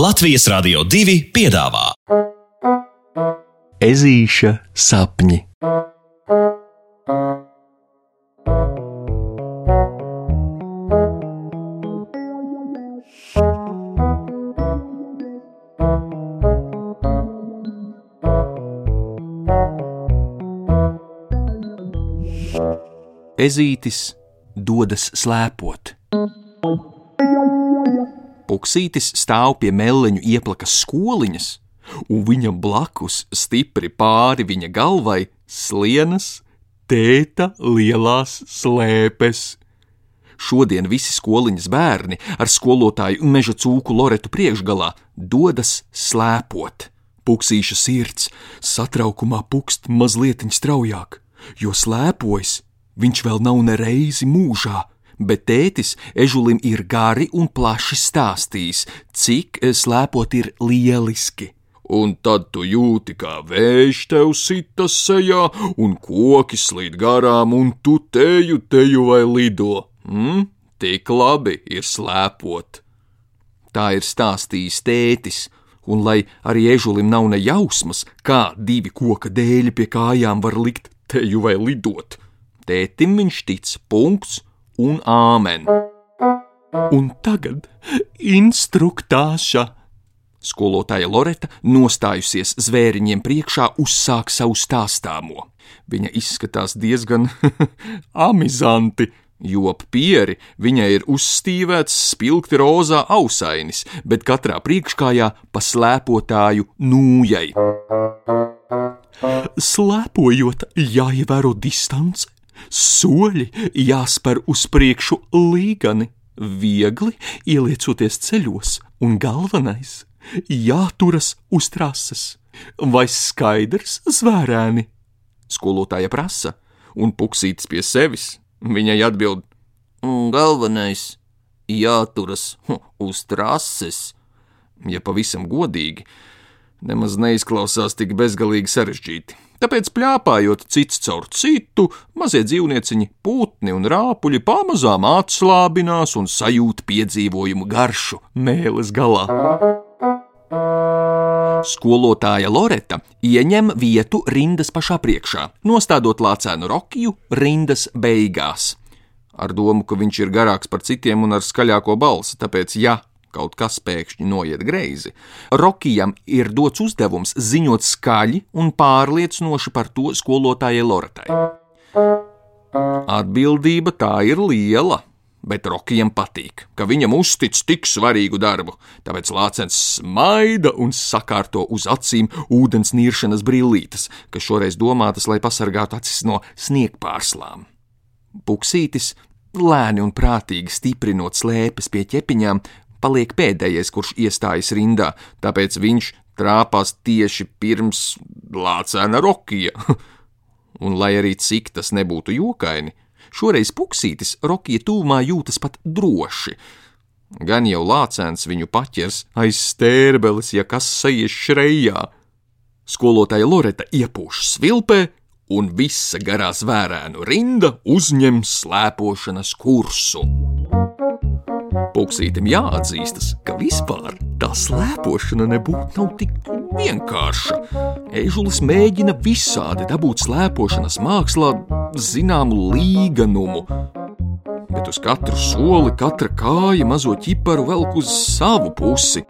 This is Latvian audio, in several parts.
Latvijas Rādio 2 piedāvā Ezīša sapņi. Ezītis dodas slēpot. Puksītis stāv pie meleņu ieplakas skoliņas, un viņam blakus stipri pāri viņa galvai slienas tēta lielās slēpes. Šodien visi skoliņas bērni ar skolotāju meža cūku Loretu priekšgalā dodas slēpot. Puksīša sirds satraukumā pukst mazliet straujāk, jo slēpojas viņš vēl nav nereizi mūžā bet tētis ežulim ir gari un plaši stāstījis, cik slēpot ir lieliski. Un tad tu jūti, kā vējš tev sita sejā, un koki slīd garām, un tu teju, teju vai lido. Mm, tik labi ir slēpot. Tā ir stāstījis tētis, un lai arī ežulim nav ne jausmas, kā divi koka dēļi pie kājām var likt teju vai lidot, tētim viņš tic punkts un āmen. Un tagad instruktāša. Skolotāja Loreta, nostājusies zvēriņiem priekšā, uzsāk savu stāstāmo. Viņa izskatās diezgan amizanti, jo pieri viņai ir uzstīvēts spilgti rozā ausainis, bet katrā priekškājā pa slēpotāju nūjai. Slēpojot, jāievēro distance, soļi jāspēr uz priekšu līgani, viegli ieliecoties ceļos, un galvenais - jāturas uz trases. Vai skaidrs, zvērēni? Skolotāja prasa, un puksītis pie sevis. Viņai atbild: Galvenais - jāturas uz trases. Ja pavisam godīgi, nemaz neizklausās tik bezgalīgi sarežģīti. Tāpēc, plāpājot cits caur citu, mazie dzīvnieciņi, putni un rāpuļi pamazām atslābinās un sajūt piedzīvojumu garšu mēles galā. Skolotāja Loreta ieņem vietu rindas pašā priekšā, nostādot lācēnu rokiju rindas beigās. Ar domu, ka viņš ir garāks par citiem un ar skaļāko balsi, tāpēc, ja kaut kas pēkšņi noiet greizi. Rokijam ir dots uzdevums ziņot skaļi un pārliecinoši par to skolotājai Loretai. Atbildība tā ir liela, bet Rokijam patīk, ka viņam uztic tik svarīgu darbu, tāpēc Lācens smaida un sakārto uz acīm ūdens niršanas brillītes, kas šoreiz domātas, lai pasargātu acis no sniegpārslām. Puksītis lēni un prātīgi stiprinot slēpes pie ķepiņām, paliek pēdējais, kurš iestājas rindā, tāpēc viņš trāpās tieši pirms lācēna rokija. Un, lai arī cik tas nebūtu jokaini, šoreiz puksītis rokija tūmā jūtas pat droši. Gan jau lācēns viņu paķers aiz stērbeles, ja kas sajies šreijā. Skolotāja Loreta iepūš svilpē, un visa garā zvērēnu rinda uzņem slēpošanas kursu. Puksītam jāatzīstas, ka vispār tā slēpošana nebūtu nav tik vienkārša. Ežulis mēģina visādi dabūt slēpošanas mākslā zināmu līganumu, bet uz katru soli katra kāja mazo ķiparu velk uz savu pusi.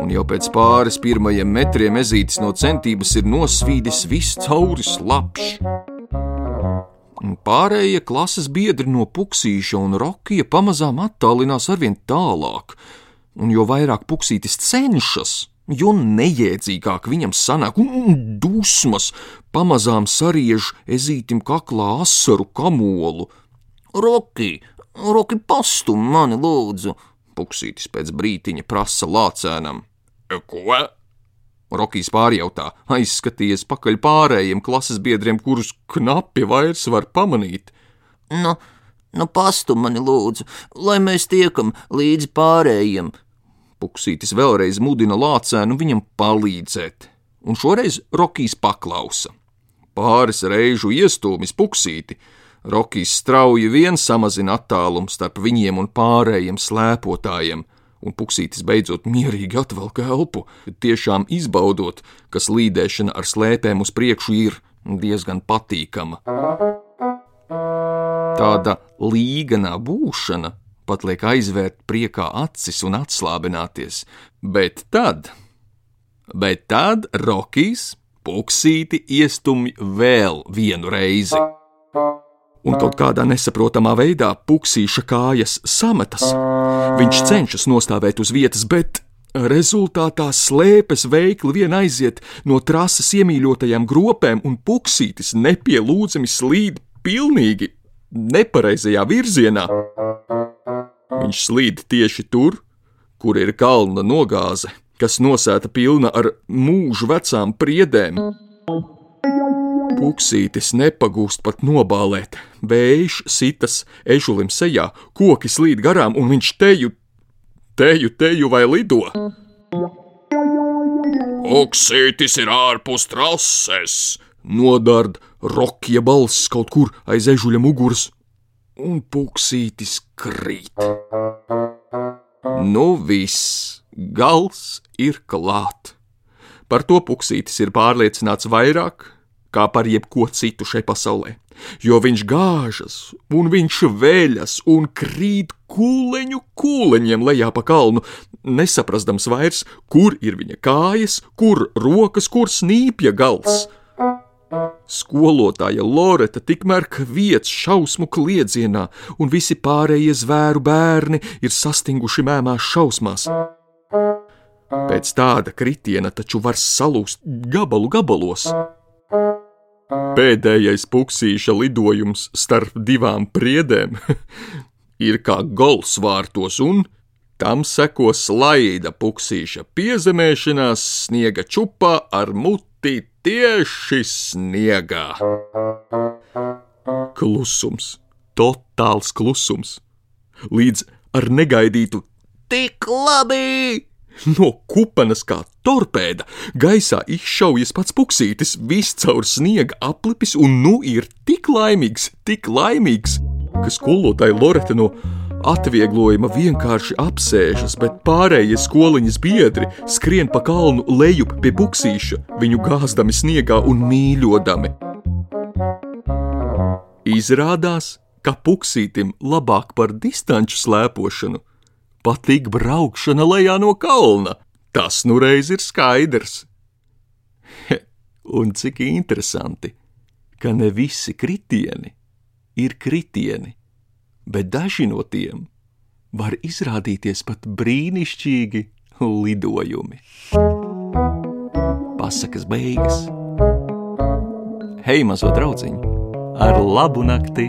Un jau pēc pāris pirmajiem metriem ezītis no centības ir nosvīdis viss cauri slapjš. Pārējie klases biedri no puksīša un rokija pamazām attālinās arvien tālāk, un jo vairāk puksītis cenšas, jo neiedzīgāk viņam sanāk, un dusmas pamazām sariež ezītim kaklā asaru kamolu. Roki, Roki, pastum mani lūdzu! Puksītis pēc brītiņa prasa lācēnam. Ko? Rokijs pārjautā, aizskatījies pakaļ pārējiem klases biedriem, kurus knapi vairs var pamanīt. Nu, nu pastu mani lūdzu, lai mēs tiekam līdzi pārējiem. Puksītis vēlreiz mudina lācēnu viņam palīdzēt, un šoreiz Rokijs paklausa. Pāris reižu iestūmis puksīti, Rokijs strauji vien samazina attālumu starp viņiem un pārējiem slēpotājiem, un puksītis beidzot mierīgi atvelk elpu, tiešām izbaudot, ka slīdēšana ar slēpēm uz priekšu ir diezgan patīkama. Tāda līganā būšana pat liek aizvērt priekā acis un atslābināties, bet tad, bet tad Rokijs puksīti iestumj vēl vienu reizi. Un kaut kādā nesaprotamā veidā puksīša kājas sametas. Viņš cenšas nostāvēt uz vietas, bet rezultātā slēpes veikli vien aiziet no trases iemīļotajām gropēm, un puksītis nepielūdzami slīd pilnīgi nepareizajā virzienā. Viņš slīd tieši tur, kur ir kalna nogāze, kas nosēta pilna ar mūžu vecām priedēm. Puksītis nepagūst pat nobālēt, vējš sitas ežulim sejā, koki slīd garām, un viņš teju, teju, teju vai lido. Puksītis ir ārpus trases, nodard rokja balss kaut kur aiz ežuļa muguras, un puksītis krīt. Nu viss, gals ir klāt. Par to puksītis ir pārliecināts vairāk kā par jebko citu šai pasaulē, jo viņš gāžas un viņš vēļas un krīt kūleņu kūleņiem lejā pa kalnu, nesaprastams vairs, kur ir viņa kājas, kur rokas, kur snīpja gals. Skolotāja Loreta tikmēr kviets šausmu kliedzienā, un visi pārējie zvēru bērni ir sastinguši mēmās šausmās. Pēc tāda kritiena taču var salūst gabalu gabalos. Pēdējais puksīša lidojums starp divām priedēm ir kā gols vārtos, un tam seko slaida puksīša piezemēšanās sniega čupā ar muti tieši sniegā. Klusums, totāls klusums, līdz ar negaidītu tik labi! No kupenes kā torpēda gaisā izšaujas pats puksītis, viss caur sniega aplipis un nu ir tik laimīgs, tik laimīgs, ka skolotāja Loreta no atvieglojuma vienkārši apsēžas, bet pārējie skoliņas biedri skrien pa kalnu lejup pie buksīša, viņu gāzdami sniegā un mīļodami. Izrādās, ka puksītim labāk par distanču slēpošanu patīk braukšana lejā no kalna. Tas nu reiz ir skaidrs. He, un cik interesanti, ka ne visi kritieni ir kritieni bet daži no tiem var izrādīties pat brīnišķīgi lidojumi. Pasakas beigas. Hei, mazo draugiņu, ar labu nakti!